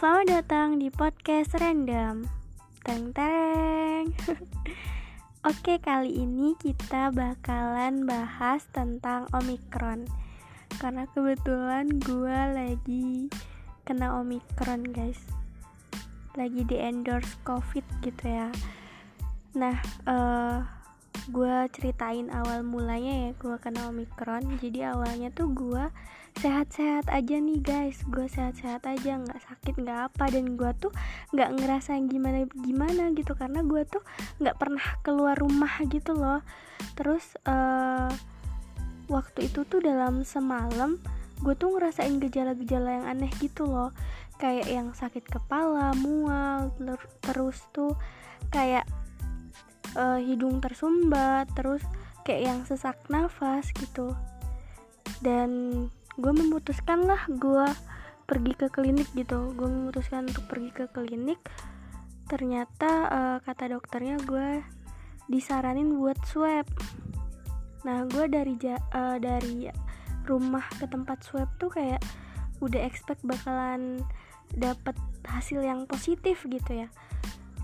Selamat datang di podcast random. Teng teng. Oke, kali ini kita bakalan bahas tentang Omikron. Karena kebetulan gue lagi kena Omikron, guys. Lagi di endorse COVID gitu ya. Nah, uh, gue ceritain awal mulanya ya gue kena omikron jadi awalnya tuh gue sehat-sehat aja nih guys. Gue sehat-sehat aja nggak sakit nggak apa. Dan gue tuh nggak ngerasain gimana gimana gitu. Karena gue tuh nggak pernah keluar rumah gitu loh. Terus uh, waktu itu tuh dalam semalam gue tuh ngerasain gejala-gejala yang aneh gitu loh. Kayak yang sakit kepala mual terus tuh kayak uh, hidung tersumbat terus kayak yang sesak nafas gitu. Dan gue memutuskan lah gue pergi ke klinik gitu. Gue memutuskan untuk pergi ke klinik. Ternyata uh, kata dokternya gue disaranin buat swab. Nah gue dari uh, dari rumah ke tempat swab tuh kayak udah expect bakalan dapat hasil yang positif gitu ya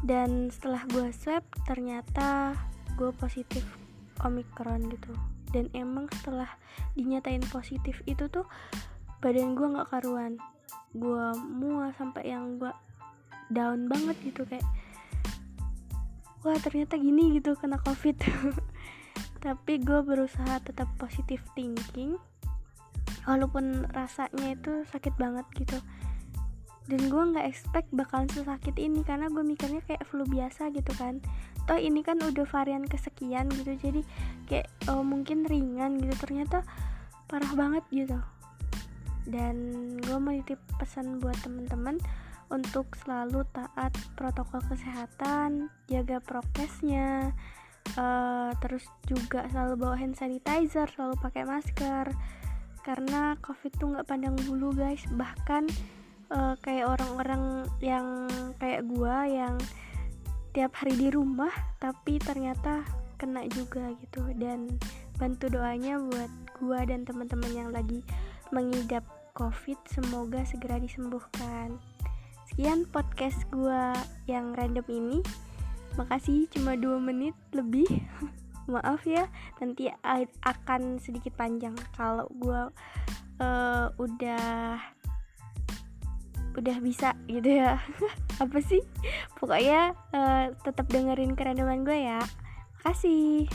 dan setelah gue swab ternyata gue positif omikron gitu. Dan emang setelah dinyatain positif itu tuh badan gue nggak karuan. Gue mual sampai yang gue down banget gitu kayak wah ternyata gini gitu kena covid. Tapi gue berusaha tetap positif thinking walaupun rasanya itu sakit banget gitu dan gue nggak expect bakalan sesakit ini karena gue mikirnya kayak flu biasa gitu kan. Toh ini kan udah varian kesekian gitu jadi kayak oh, mungkin ringan gitu. Ternyata parah banget gitu. Dan gue mau titip pesan buat temen-temen untuk selalu taat protokol kesehatan jaga prokesnya uh, terus juga selalu bawa hand sanitizer selalu pakai masker. Karena covid tuh nggak pandang bulu guys. Bahkan uh, kayak orang-orang yang kayak gua yang tiap hari di rumah tapi ternyata kena juga gitu. Dan bantu doanya buat gua dan teman-teman yang lagi mengidap covid semoga segera disembuhkan. Sekian podcast gua yang random ini. Makasih cuma dua menit lebih. Maaf ya nanti akan sedikit panjang. Kalau gua uh, udah udah bisa gitu ya. Apa sih? Pokoknya uh, tetap dengerin kerendaman gue ya. Kasih